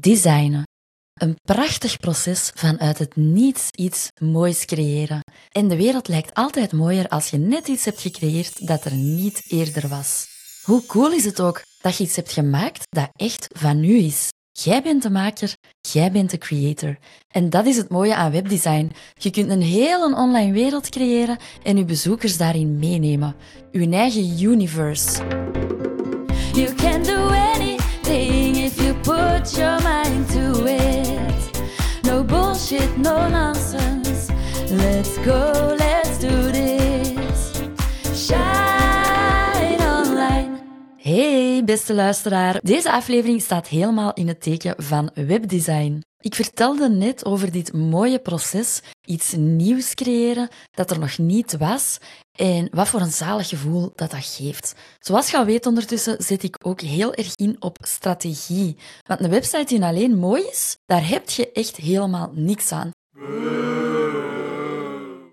Designen. Een prachtig proces vanuit het niets iets moois creëren. En de wereld lijkt altijd mooier als je net iets hebt gecreëerd dat er niet eerder was. Hoe cool is het ook dat je iets hebt gemaakt dat echt van nu is? Jij bent de maker, jij bent de creator. En dat is het mooie aan webdesign. Je kunt een hele online wereld creëren en je bezoekers daarin meenemen. Uw eigen universe. You can do anything put your mind to it. No bullshit, no nonsense. Let's go, let's do this. Shine online. Hey, beste luisteraar. Deze aflevering staat helemaal in het teken van webdesign. Ik vertelde net over dit mooie proces, iets nieuws creëren dat er nog niet was en wat voor een zalig gevoel dat dat geeft. Zoals je weet ondertussen zet ik ook heel erg in op strategie. Want een website die alleen mooi is, daar heb je echt helemaal niks aan.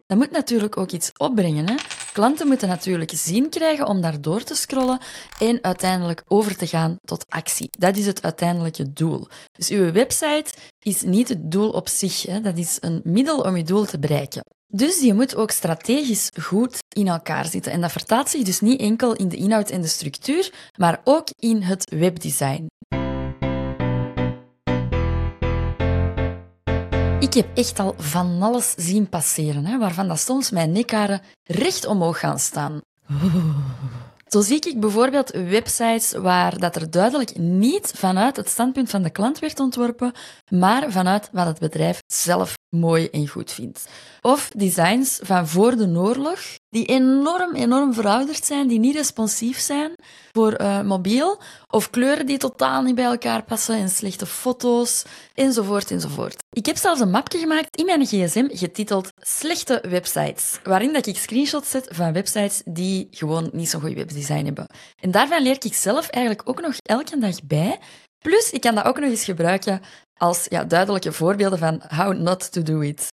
Dat moet natuurlijk ook iets opbrengen. Hè? Klanten moeten natuurlijk zin krijgen om daar door te scrollen en uiteindelijk over te gaan tot actie. Dat is het uiteindelijke doel. Dus uw website is niet het doel op zich. Hè? Dat is een middel om je doel te bereiken. Dus je moet ook strategisch goed in elkaar zitten. En dat vertaalt zich dus niet enkel in de inhoud en de structuur, maar ook in het webdesign. Ik heb echt al van alles zien passeren, hè, waarvan dat soms mijn nekharen recht omhoog gaan staan. Zo zie ik bijvoorbeeld websites waar dat er duidelijk niet vanuit het standpunt van de klant werd ontworpen, maar vanuit wat het bedrijf zelf mooi en goed vindt. Of designs van voor de oorlog, die enorm, enorm verouderd zijn, die niet responsief zijn voor uh, mobiel, of kleuren die totaal niet bij elkaar passen en slechte foto's, enzovoort, enzovoort. Ik heb zelfs een mapje gemaakt in mijn gsm getiteld Slechte websites, waarin dat ik screenshots zet van websites die gewoon niet zo'n goed webdesign hebben. En daarvan leer ik zelf eigenlijk ook nog elke dag bij. Plus, ik kan dat ook nog eens gebruiken als ja, duidelijke voorbeelden van how not to do it.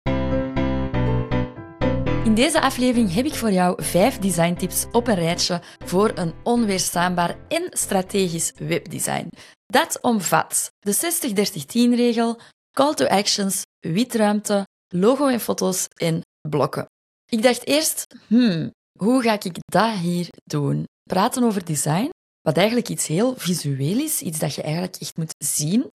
In deze aflevering heb ik voor jou vijf designtips op een rijtje voor een onweerstaanbaar en strategisch webdesign. Dat omvat de 60-30-10-regel, call to actions, witruimte, logo en foto's en blokken. Ik dacht eerst, hmm, hoe ga ik dat hier doen? Praten over design, wat eigenlijk iets heel visueel is, iets dat je eigenlijk echt moet zien,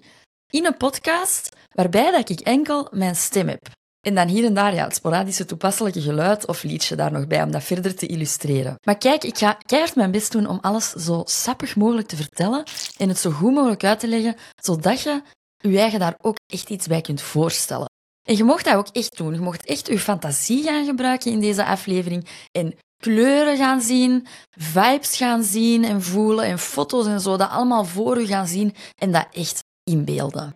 in een podcast waarbij dat ik enkel mijn stem heb. En dan hier en daar ja, het sporadische toepasselijke geluid of liedje daar nog bij om dat verder te illustreren. Maar kijk, ik ga keihard mijn best doen om alles zo sappig mogelijk te vertellen en het zo goed mogelijk uit te leggen, zodat je je eigen daar ook echt iets bij kunt voorstellen. En je mocht dat ook echt doen. Je mocht echt je fantasie gaan gebruiken in deze aflevering en kleuren gaan zien, vibes gaan zien en voelen en foto's en zo, dat allemaal voor je gaan zien en dat echt inbeelden.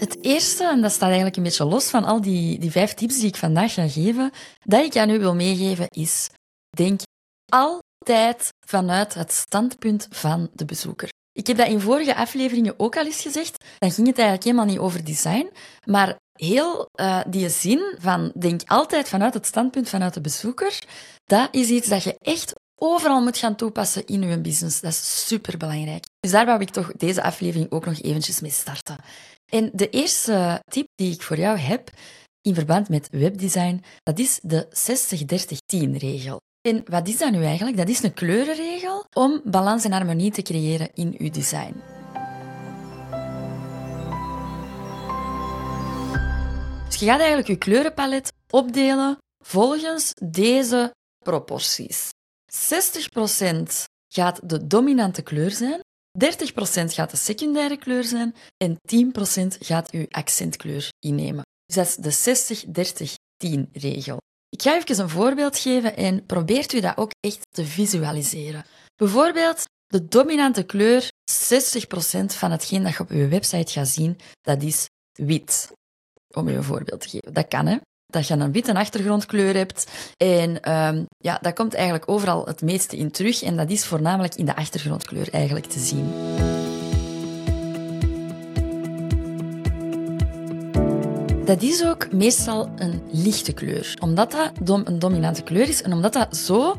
Het eerste, en dat staat eigenlijk een beetje los van al die, die vijf tips die ik vandaag ga geven, dat ik aan u wil meegeven is, denk altijd vanuit het standpunt van de bezoeker. Ik heb dat in vorige afleveringen ook al eens gezegd. Dan ging het eigenlijk helemaal niet over design, maar heel uh, die zin van denk altijd vanuit het standpunt vanuit de bezoeker, dat is iets dat je echt overal moet gaan toepassen in je business. Dat is superbelangrijk. Dus daar wou ik toch deze aflevering ook nog eventjes mee starten. En de eerste tip die ik voor jou heb in verband met webdesign, dat is de 60-30-10-regel. En wat is dat nu eigenlijk? Dat is een kleurenregel om balans en harmonie te creëren in je design. Dus je gaat eigenlijk je kleurenpalet opdelen volgens deze proporties. 60% gaat de dominante kleur zijn, 30% gaat de secundaire kleur zijn en 10% gaat uw accentkleur innemen. Dus dat is de 60-30-10-regel. Ik ga even een voorbeeld geven en probeert u dat ook echt te visualiseren. Bijvoorbeeld, de dominante kleur, 60% van hetgeen dat je op uw website gaat zien, dat is wit. Om u een voorbeeld te geven. Dat kan, hè? Dat je een witte achtergrondkleur hebt. En um, ja, dat komt eigenlijk overal het meeste in terug. En dat is voornamelijk in de achtergrondkleur eigenlijk te zien. Dat is ook meestal een lichte kleur, omdat dat een dominante kleur is en omdat dat zo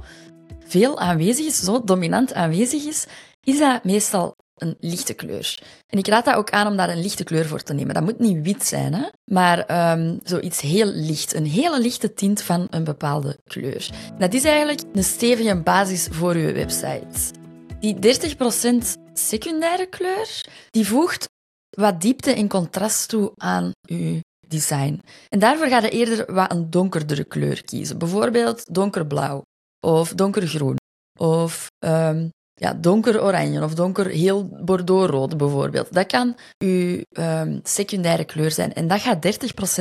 veel aanwezig is, zo dominant aanwezig is, is dat meestal een lichte kleur. En ik raad dat ook aan om daar een lichte kleur voor te nemen. Dat moet niet wit zijn, hè? maar um, zoiets heel licht. Een hele lichte tint van een bepaalde kleur. Dat is eigenlijk een stevige basis voor je website. Die 30% secundaire kleur, die voegt wat diepte en contrast toe aan je design. En daarvoor ga je eerder wat een donkerdere kleur kiezen. Bijvoorbeeld donkerblauw of donkergroen of um, ja, donker oranje of donker heel bordeauxrood bijvoorbeeld. Dat kan uw um, secundaire kleur zijn. En dat gaat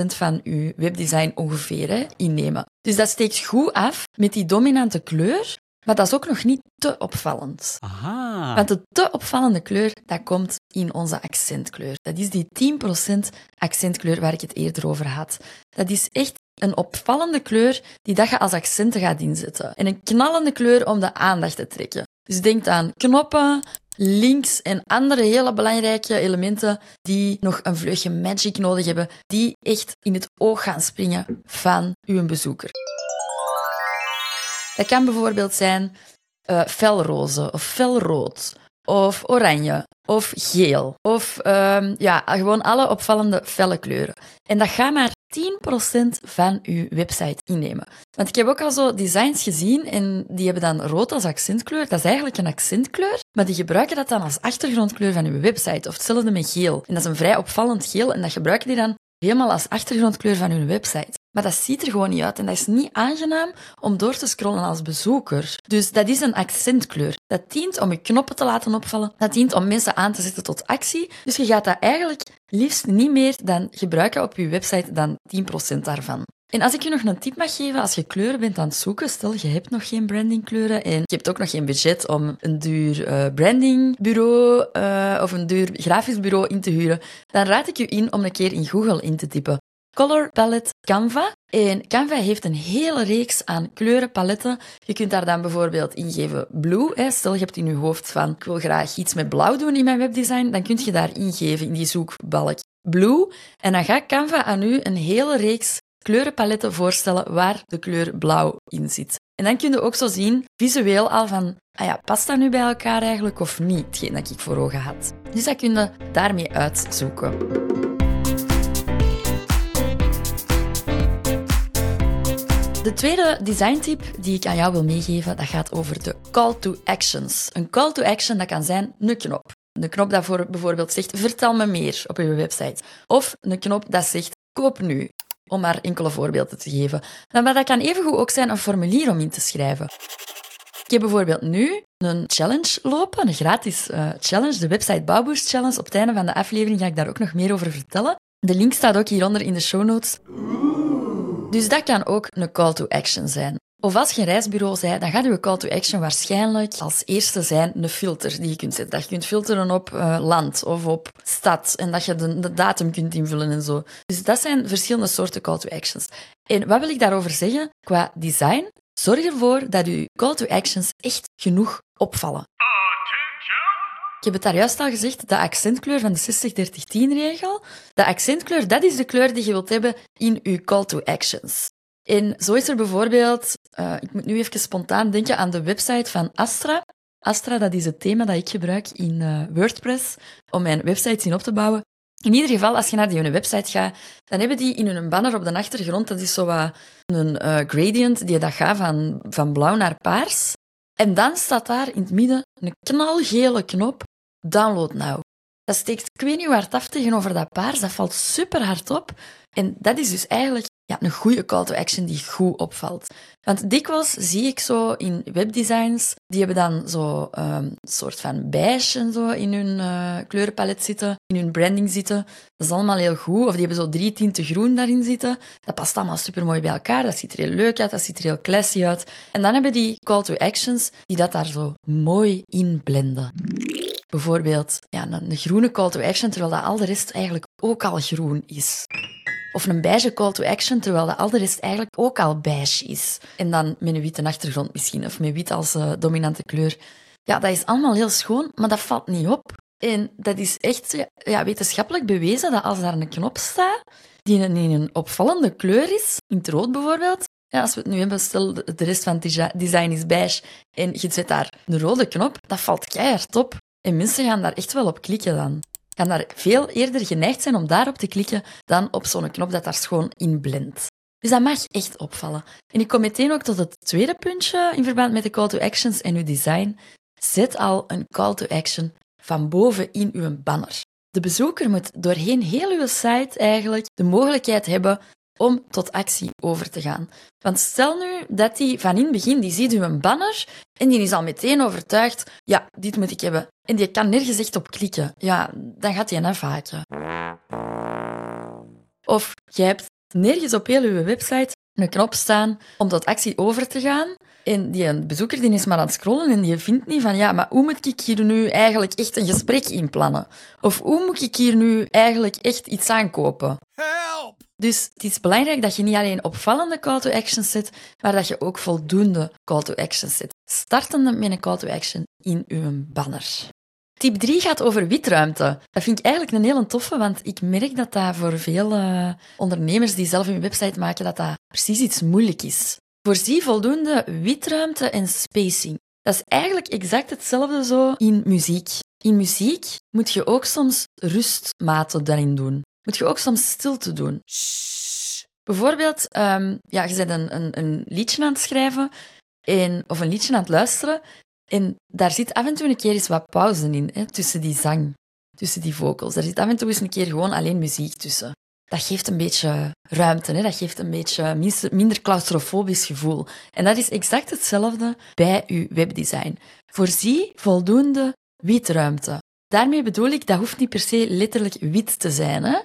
30% van uw webdesign ongeveer hè, innemen. Dus dat steekt goed af met die dominante kleur. Maar dat is ook nog niet te opvallend. Aha. Want de te opvallende kleur, dat komt in onze accentkleur. Dat is die 10% accentkleur waar ik het eerder over had. Dat is echt een opvallende kleur die dat je als accenten gaat inzetten. En een knallende kleur om de aandacht te trekken. Dus denk aan knoppen, links en andere hele belangrijke elementen die nog een vleugje magic nodig hebben, die echt in het oog gaan springen van uw bezoeker. Dat kan bijvoorbeeld zijn uh, felroze of felrood of oranje of geel of um, ja, gewoon alle opvallende felle kleuren. En dat gaat maar 10% van uw website innemen. Want ik heb ook al zo designs gezien en die hebben dan rood als accentkleur. Dat is eigenlijk een accentkleur, maar die gebruiken dat dan als achtergrondkleur van uw website. Of hetzelfde met geel. En dat is een vrij opvallend geel en dat gebruiken die dan helemaal als achtergrondkleur van hun website. Maar dat ziet er gewoon niet uit en dat is niet aangenaam om door te scrollen als bezoeker. Dus dat is een accentkleur. Dat dient om je knoppen te laten opvallen. Dat dient om mensen aan te zetten tot actie. Dus je gaat dat eigenlijk liefst niet meer dan gebruiken op je website dan 10% daarvan. En als ik je nog een tip mag geven, als je kleuren bent aan het zoeken, stel je hebt nog geen brandingkleuren en je hebt ook nog geen budget om een duur uh, brandingbureau uh, of een duur grafisch bureau in te huren, dan raad ik je in om een keer in Google in te typen. Color Palette Canva. En Canva heeft een hele reeks aan kleurenpaletten. Je kunt daar dan bijvoorbeeld ingeven blue. Hè. Stel, je hebt in je hoofd van, ik wil graag iets met blauw doen in mijn webdesign. Dan kun je daar ingeven in die zoekbalk blue. En dan gaat Canva aan u een hele reeks kleurenpaletten voorstellen waar de kleur blauw in zit. En dan kun je ook zo zien, visueel al van, ah ja, past dat nu bij elkaar eigenlijk of niet, hetgeen dat ik voor ogen had. Dus dat kun je daarmee uitzoeken. De tweede designtip die ik aan jou wil meegeven, dat gaat over de call to actions. Een call to action, dat kan zijn een knop. Een knop dat voor bijvoorbeeld zegt, vertel me meer op je website. Of een knop dat zegt, koop nu om maar enkele voorbeelden te geven. Maar dat kan evengoed ook zijn een formulier om in te schrijven. Ik heb bijvoorbeeld nu een challenge lopen, een gratis uh, challenge, de website Bouwboost Challenge. Op het einde van de aflevering ga ik daar ook nog meer over vertellen. De link staat ook hieronder in de show notes. Dus dat kan ook een call to action zijn. Of als je een reisbureau bent, dan gaat je call to action waarschijnlijk als eerste zijn een filter die je kunt zetten. Dat je kunt filteren op uh, land of op stad en dat je de, de, datum kunt invullen en zo. Dus dat zijn verschillende soorten call to actions. En wat wil ik daarover zeggen? Qua design, zorg ervoor dat je call to actions echt genoeg opvallen. Ik heb het daar juist al gezegd, de accentkleur van de 60-30-10-regel. De accentkleur, dat is de kleur die je wilt hebben in je call to actions. En zo is er bijvoorbeeld, uh, ik moet nu even spontaan denken aan de website van Astra. Astra, dat is het thema dat ik gebruik in uh, WordPress om mijn websites in op te bouwen. In ieder geval, als je naar die website gaat, dan hebben die in hun banner op de achtergrond, dat is zo wat een uh, gradient die dat gaat van, van blauw naar paars. En dan staat daar in het midden een knalgele knop, download now. Dat steekt ik weet niet waar het af tegenover dat paars, dat valt super hard op. En dat is dus eigenlijk ja, een goede call to action die goed opvalt. Want dikwijls zie ik zo in webdesigns, die hebben dan zo um, een soort van beige zo in hun uh, kleurenpalet zitten, in hun branding zitten. Dat is allemaal heel goed. Of die hebben zo drie tinten groen daarin zitten. Dat past allemaal super mooi bij elkaar. Dat ziet er heel leuk uit, dat ziet er heel classy uit. En dan hebben die call to actions die dat daar zo mooi in blenden. Bijvoorbeeld ja, een, groene call to action, terwijl dat al de rest eigenlijk ook al groen is. Of een beige call to action, terwijl de al de rest eigenlijk ook al beige is. En dan met een witte achtergrond misschien, of met wit als uh, dominante kleur. Ja, dat is allemaal heel schoon, maar dat valt niet op. En dat is echt wetenschappelijk bewezen dat als daar een knop staat, die in een opvallende kleur is, in het rood bijvoorbeeld, Ja, als we het nu hebben, stel de rest van het design is beige en je zet daar een rode knop, dat valt keihard op. En mensen gaan daar echt wel op klikken dan. Gaan daar veel eerder geneigd zijn om daarop te klikken dan op zo'n knop dat daar schoon in blendt. Dus dat mag echt opvallen. En ik kom meteen ook tot het tweede puntje in verband met de call to actions en uw design. Zet al een call to action van boven in uw banner. De bezoeker moet doorheen heel uw site eigenlijk de mogelijkheid hebben om tot actie over te gaan. Want stel nu dat hij van in het begin, die ziet uw banner en die is al meteen overtuigd, ja, dit moet ik hebben. En die kan nergens echt op klikken. Ja, dan gaat hij afhaken. Of je hebt nergens op heel uw website een knop staan om tot actie over te gaan. En die bezoeker die is maar aan het scrollen en die vindt niet van ja, maar hoe moet ik hier nu eigenlijk echt een gesprek inplannen? Of hoe moet ik hier nu eigenlijk echt iets aankopen? Help! Dus het is belangrijk dat je niet alleen opvallende call to actions zet, maar dat je ook voldoende call to actions zet. Startende met een call to action in uw banner. Tip 3 gaat over witruimte. Dat vind ik eigenlijk een hele toffe, want ik merk dat dat voor veel uh, ondernemers die zelf een website maken, dat dat precies iets moeilijk is. Voorzie voldoende witruimte en spacing. Dat is eigenlijk exact hetzelfde zo in muziek. In muziek moet je ook soms rustmaten daarin doen. Moet je ook soms stilte doen. Bijvoorbeeld, um, ja, je bent een, een, een liedje aan het schrijven en, of een liedje aan het luisteren en daar zit af en toe een keer eens wat pauze in, hè, tussen die zang, tussen die vocals. Er zit af en toe eens een keer gewoon alleen muziek tussen. Dat geeft een beetje ruimte, hè? dat geeft een beetje minder claustrofobisch gevoel. En dat is exact hetzelfde bij uw webdesign. Voorzie voldoende witruimte. Daarmee bedoel ik, dat hoeft niet per se letterlijk wit te zijn. Hè?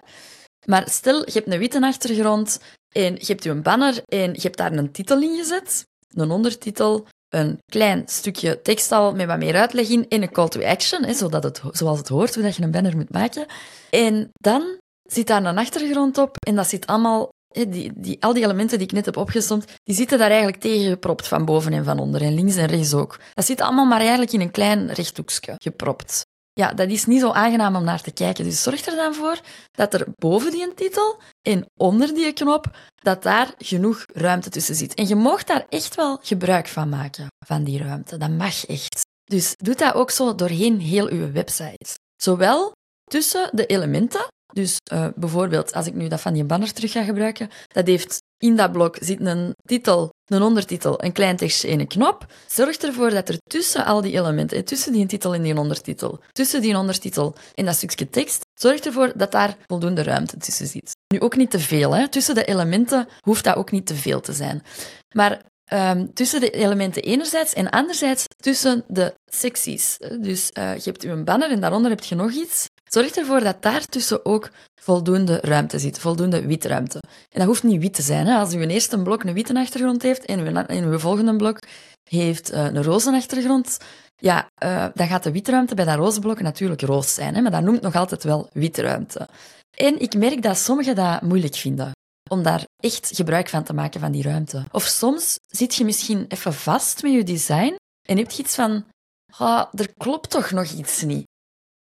Maar stel, je hebt een witte achtergrond en je hebt een banner en je hebt daar een titel in gezet, een ondertitel, een klein stukje tekst al met wat meer uitleg in en een call to action, hè, zodat het, zoals het hoort, hoe dat je een banner moet maken. En dan zit daar een achtergrond op en dat zit allemaal, hè, die, die, al die elementen die ik net heb opgesomd, die zitten daar eigenlijk tegen gepropt van boven en van onder en links en rechts ook. Dat zit allemaal maar eigenlijk in een klein rechthoekje gepropt ja, dat is niet zo aangenaam om naar te kijken. Dus zorg er dan voor dat er boven die titel en onder die knop, dat daar genoeg ruimte tussen zit. En je mag daar echt wel gebruik van maken, van die ruimte. Dat mag echt. Dus doe dat ook zo doorheen heel uw website. Zowel tussen de elementen, dus uh, bijvoorbeeld als ik nu dat van die banner terug ga gebruiken, dat heeft in dat blok zit een titel, een ondertitel, een klein tekstje en een knop. Zorg ervoor dat er tussen al die elementen, tussen die titel en die ondertitel, tussen die ondertitel en dat stukje tekst, zorg ervoor dat daar voldoende ruimte tussen zit. Nu ook niet te veel. Hè. Tussen de elementen hoeft dat ook niet te veel te zijn. Maar um, tussen de elementen enerzijds en anderzijds tussen de secties. Dus uh, je hebt een banner en daaronder heb je nog iets. Zorg ervoor dat daartussen ook voldoende ruimte zit, voldoende witruimte. En dat hoeft niet wit te zijn. Hè. Als uw eerste blok een witte achtergrond heeft en uw, uw volgende blok heeft uh, een roze achtergrond, ja, uh, dan gaat de witruimte bij dat roze blok natuurlijk roos zijn. Hè, maar dat noemt nog altijd wel witruimte. En ik merk dat sommigen dat moeilijk vinden om daar echt gebruik van te maken van die ruimte. Of soms zit je misschien even vast met je design en heb je iets van, ah, er klopt toch nog iets niet.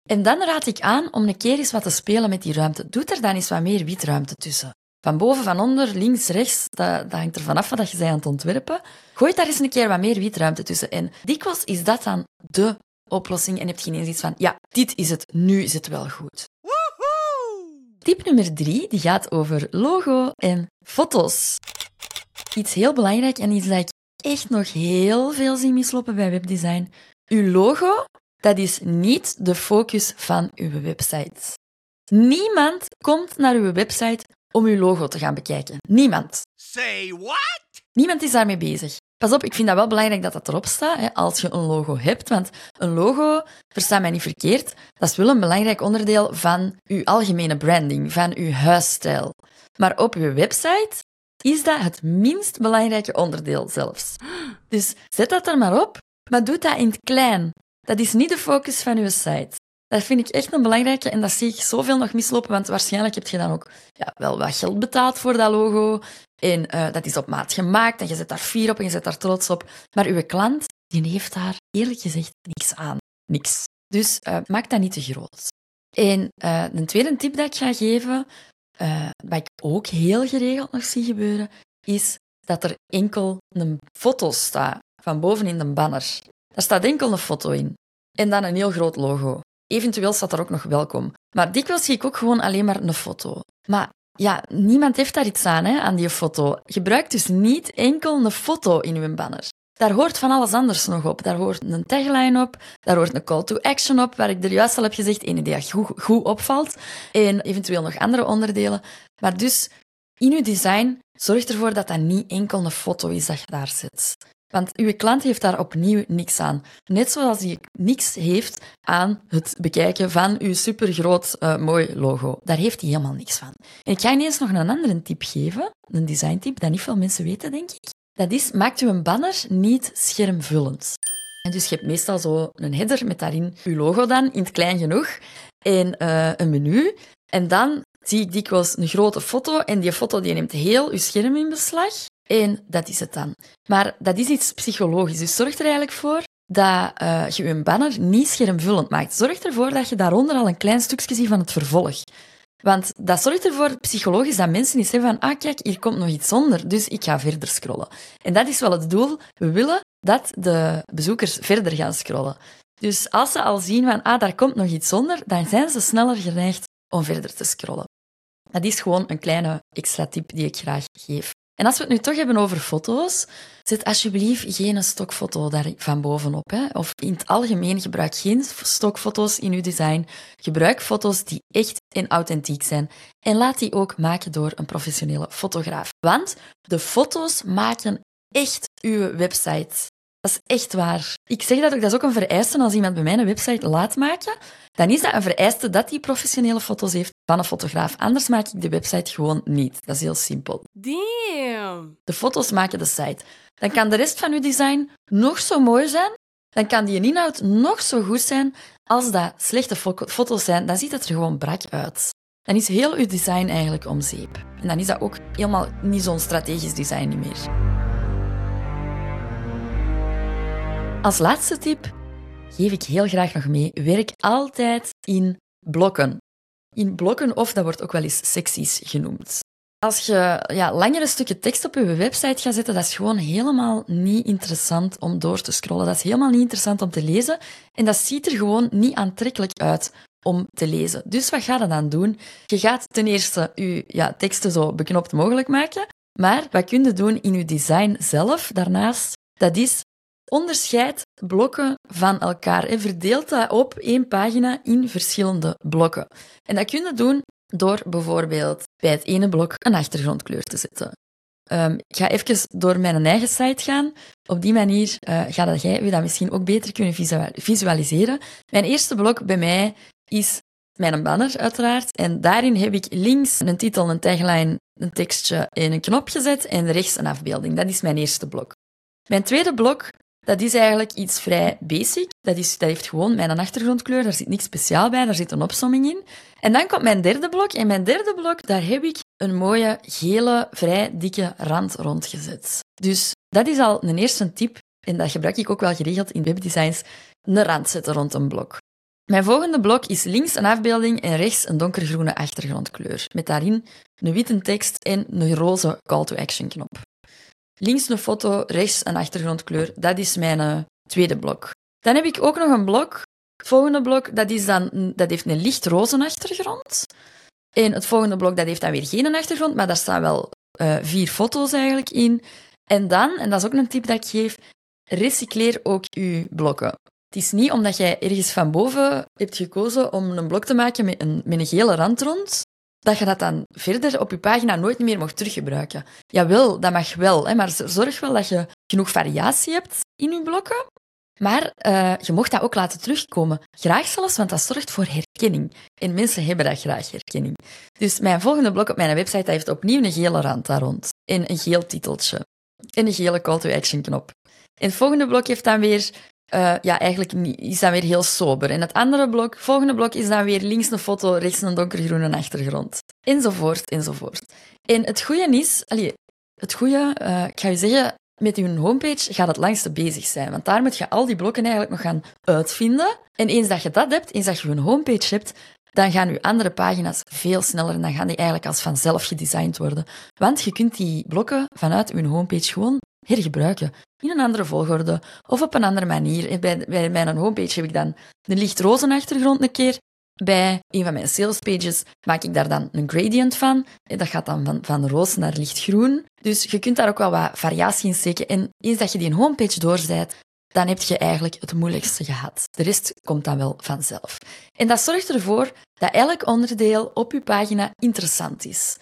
En dan raad ik aan om een keer eens wat te spelen met die ruimte. Doe er dan eens wat meer witruimte tussen. Van boven, van onder, links, rechts, dat, dat hangt er vanaf wat je bent aan het ontwerpen. Gooi daar eens een keer wat meer witruimte tussen. En dikwijls is dat dan de oplossing en heb je ineens iets van, ja, dit is het, nu is het wel goed. Tip nummer drie, die gaat over logo en foto's. Iets heel belangrijk en iets dat ik echt nog heel veel zie mislopen bij webdesign. Uw logo dat is niet de focus van uw website. Niemand komt naar uw website om uw logo te gaan bekijken. Niemand. Say what? Niemand is daarmee bezig. Pas op, ik vind dat wel belangrijk dat dat erop staat hè, als je een logo hebt. Want een logo, versta mij niet verkeerd, dat is wel een belangrijk onderdeel van uw algemene branding, van uw huisstijl. Maar op uw website is dat het minst belangrijke onderdeel zelfs. Dus zet dat er maar op, maar doe dat in het klein. Dat is niet de focus van uw site. Dat vind ik echt een belangrijke en dat zie ik zoveel nog mislopen, want waarschijnlijk heb je dan ook ja, wel wat geld betaald voor dat logo. En uh, dat is op maat gemaakt en je zet daar fier op en je zet daar trots op. Maar uw klant, die heeft daar eerlijk gezegd niks aan. Niks. Dus uh, maak dat niet te groot. En uh, een tweede tip dat ik ga geven, wat ik ook heel geregeld nog zie gebeuren, is dat er enkel een foto staat van boven in de banner. Daar staat enkel een foto in. En dan een heel groot logo. Eventueel staat er ook nog welkom. Maar dikwijls zie ik ook gewoon alleen maar een foto. Maar ja, niemand heeft daar iets aan, hè, aan die foto. Gebruik dus niet enkel een foto in uw banner. Daar hoort van alles anders nog op. Daar hoort een tagline op, daar hoort een call to action op, waar ik er juist al heb gezegd, ene die goed, goed opvalt. En eventueel nog andere onderdelen. Maar dus, in uw design, zorg ervoor dat dat niet enkel een foto is dat je daar zet. Want uw klant heeft daar opnieuw niks aan. Net zoals hij niks heeft aan het bekijken van uw supergroot uh, mooi logo. Daar heeft hij helemaal niks van. Ik ga ineens nog een andere tip geven, een design tip, dat niet veel mensen weten, denk ik. Dat is, maakt uw banner niet schermvullend. En dus je hebt meestal zo een header met daarin uw logo dan, in het klein genoeg, en uh, een menu. En dan zie ik dikwijls een grote foto en die foto die neemt heel uw scherm in beslag. En dat is het dan. Maar dat is iets psychologisch. Dus zorg er eigenlijk voor dat uh, je je banner niet schermvullend maakt. Zorg ervoor dat je daaronder al een klein stukje ziet van het vervolg. Want dat zorgt ervoor psychologisch dat mensen niet zeggen van ah kijk, hier komt nog iets onder, dus ik ga verder scrollen. En dat is wel het doel. We willen dat de bezoekers verder gaan scrollen. Dus als ze al zien van ah, daar komt nog iets onder, dan zijn ze sneller geneigd om verder te scrollen. Dat is gewoon een kleine extra tip die ik graag geef. En als we het nu toch hebben over foto's, zet alsjeblieft geen stokfoto daar van bovenop. Hè. Of in het algemeen gebruik geen stokfoto's in uw design. Gebruik foto's die echt en authentiek zijn. En laat die ook maken door een professionele fotograaf. Want de foto's maken echt uw website dat is echt waar. Ik zeg dat ook, dat is ook een vereiste als iemand bij mij een website laat maken. Dan is dat een vereiste dat hij professionele foto's heeft van een fotograaf. Anders maak ik de website gewoon niet. Dat is heel simpel. Damn. De foto's maken de site. Dan kan de rest van uw design nog zo mooi zijn. Dan kan die inhoud nog zo goed zijn. Als dat slechte foto's zijn, dan ziet het er gewoon brak uit. Dan is heel uw design eigenlijk om zeep. En dan is dat ook helemaal niet zo'n strategisch design meer. Als laatste tip geef ik heel graag nog mee: werk altijd in blokken. In blokken, of dat wordt ook wel eens secties genoemd. Als je ja, langere stukken tekst op je website gaat zetten, dat is gewoon helemaal niet interessant om door te scrollen. Dat is helemaal niet interessant om te lezen. En dat ziet er gewoon niet aantrekkelijk uit om te lezen. Dus wat ga je dan doen? Je gaat ten eerste je ja, teksten zo beknopt mogelijk maken. Maar wat kun je doen in je design zelf daarnaast? Dat is Onderscheid blokken van elkaar en verdeelt dat op één pagina in verschillende blokken. En dat kun je doen door bijvoorbeeld bij het ene blok een achtergrondkleur te zetten. Ik ga even door mijn eigen site gaan. Op die manier uh, ga jij je dat misschien ook beter kunnen visualiseren. Mijn eerste blok bij mij is mijn banner, uiteraard. En daarin heb ik links een titel, een tagline, een tekstje en een knop gezet en rechts een afbeelding. Dat is mijn eerste blok. Mijn tweede blok dat is eigenlijk iets vrij basic. Dat, is, dat heeft gewoon mijn achtergrondkleur, daar zit niks speciaal bij, daar zit een opsomming in. En dan komt mijn derde blok. En mijn derde blok, daar heb ik een mooie, gele, vrij dikke rand rondgezet. Dus dat is al een eerste tip, en dat gebruik ik ook wel geregeld in webdesigns, een rand zetten rond een blok. Mijn volgende blok is links een afbeelding en rechts een donkergroene achtergrondkleur, met daarin een witte tekst en een roze call to action knop. Links een foto, rechts een achtergrondkleur. Dat is mijn uh, tweede blok. Dan heb ik ook nog een blok. Het volgende blok dat is dan, dat heeft een lichtroze achtergrond. En het volgende blok dat heeft dan weer geen achtergrond, maar daar staan wel uh, vier foto's eigenlijk in. En dan, en dat is ook een tip dat ik geef, recycleer ook je blokken. Het is niet omdat jij ergens van boven hebt gekozen om een blok te maken met een, met een gele rand rond, dat je dat dan verder op je pagina nooit meer mocht teruggebruiken. Jawel, dat mag wel, hè, maar zorg wel dat je genoeg variatie hebt in je blokken. Maar uh, je mocht dat ook laten terugkomen. Graag zelfs, want dat zorgt voor herkenning. En mensen hebben dat graag, herkenning. Dus mijn volgende blok op mijn website heeft opnieuw een gele rand daar rond. En een geel titeltje. En een gele call to action knop. En het volgende blok heeft dan weer uh, ja, eigenlijk is dan weer heel sober. En het andere blok, volgende blok, is dan weer links een foto, rechts een donkergroene achtergrond. Enzovoort, enzovoort. En het goede is, het goede, uh, ik ga je zeggen, met je homepage gaat het langste bezig zijn. Want daar moet je al die blokken eigenlijk nog gaan uitvinden. En eens dat je dat hebt, eens dat je een homepage hebt, dan gaan uw andere pagina's veel sneller en dan gaan die eigenlijk als vanzelf gedesigned worden. Want je kunt die blokken vanuit uw homepage gewoon hergebruiken. In een andere volgorde of op een andere manier. Bij, bij mijn homepage heb ik dan een lichtroze achtergrond een keer. Bij een van mijn salespages maak ik daar dan een gradient van. Dat gaat dan van, van roze naar lichtgroen. Dus je kunt daar ook wel wat variatie in steken. En eens dat je die homepage doorzet, dan heb je eigenlijk het moeilijkste gehad. De rest komt dan wel vanzelf. En dat zorgt ervoor dat elk onderdeel op je pagina interessant is.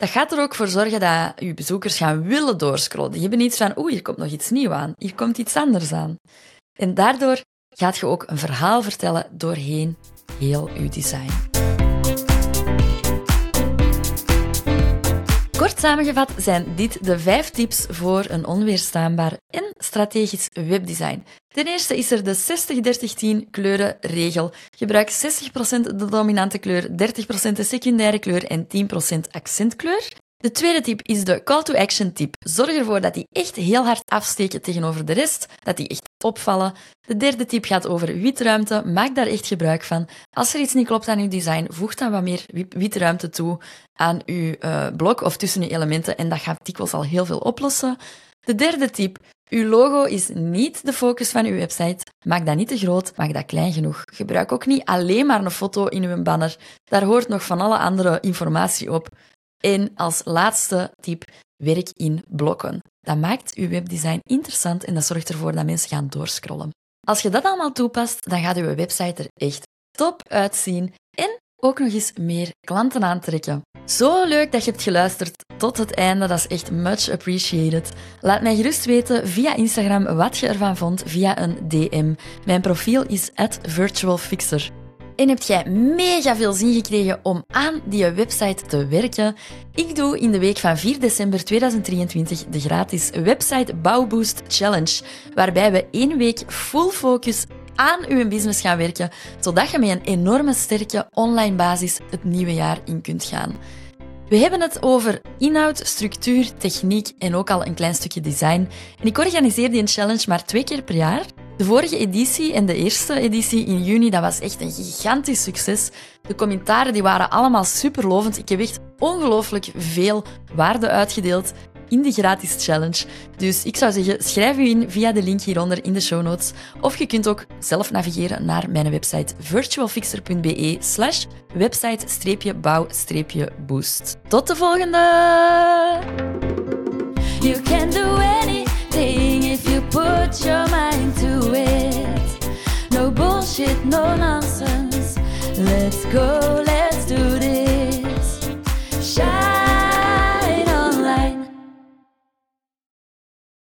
Dat gaat er ook voor zorgen dat je bezoekers gaan willen doorscrollen. Die hebben iets van, oeh, hier komt nog iets nieuws aan. Hier komt iets anders aan. En daardoor gaat je ook een verhaal vertellen doorheen heel je design. Kort samengevat zijn dit de vijf tips voor een onweerstaanbaar en strategisch webdesign. Ten eerste is er de 60-30-10 kleurenregel. Gebruik 60% de dominante kleur, 30% de secundaire kleur en 10% accentkleur. De tweede tip is de call to action tip. Zorg ervoor dat die echt heel hard afsteken tegenover de rest, dat die echt opvallen. De derde tip gaat over witruimte. Maak daar echt gebruik van. Als er iets niet klopt aan uw design, voeg dan wat meer witruimte toe aan uw uh, blok of tussen uw elementen en dat gaat dikwijls al heel veel oplossen. De derde tip. Uw logo is niet de focus van uw website. Maak dat niet te groot, maak dat klein genoeg. Gebruik ook niet alleen maar een foto in uw banner. Daar hoort nog van alle andere informatie op. En als laatste tip, werk in blokken. Dat maakt uw webdesign interessant en dat zorgt ervoor dat mensen gaan doorscrollen. Als je dat allemaal toepast, dan gaat uw website er echt top uitzien en ook nog eens meer klanten aantrekken. Zo leuk dat je hebt geluisterd tot het einde, dat is echt much appreciated. Laat mij gerust weten via Instagram wat je ervan vond via een DM. Mijn profiel is virtualfixer. En heb jij mega veel zin gekregen om aan die website te werken? Ik doe in de week van 4 december 2023 de gratis Website Bouwboost Challenge, waarbij we één week full focus aan uw business gaan werken, zodat je met een enorme sterke online basis het nieuwe jaar in kunt gaan. We hebben het over inhoud, structuur, techniek en ook al een klein stukje design. En ik organiseer die challenge maar twee keer per jaar. De vorige editie en de eerste editie in juni, dat was echt een gigantisch succes. De commentaren die waren allemaal superlovend. Ik heb echt ongelooflijk veel waarde uitgedeeld in de gratis challenge. Dus ik zou zeggen, schrijf u in via de link hieronder in de show notes. Of je kunt ook zelf navigeren naar mijn website virtualfixer.be slash website-bouw-boost. Tot de volgende! You can do thing if you put your mind to it. No bullshit, no nonsense. Let's go, let's do this. Shine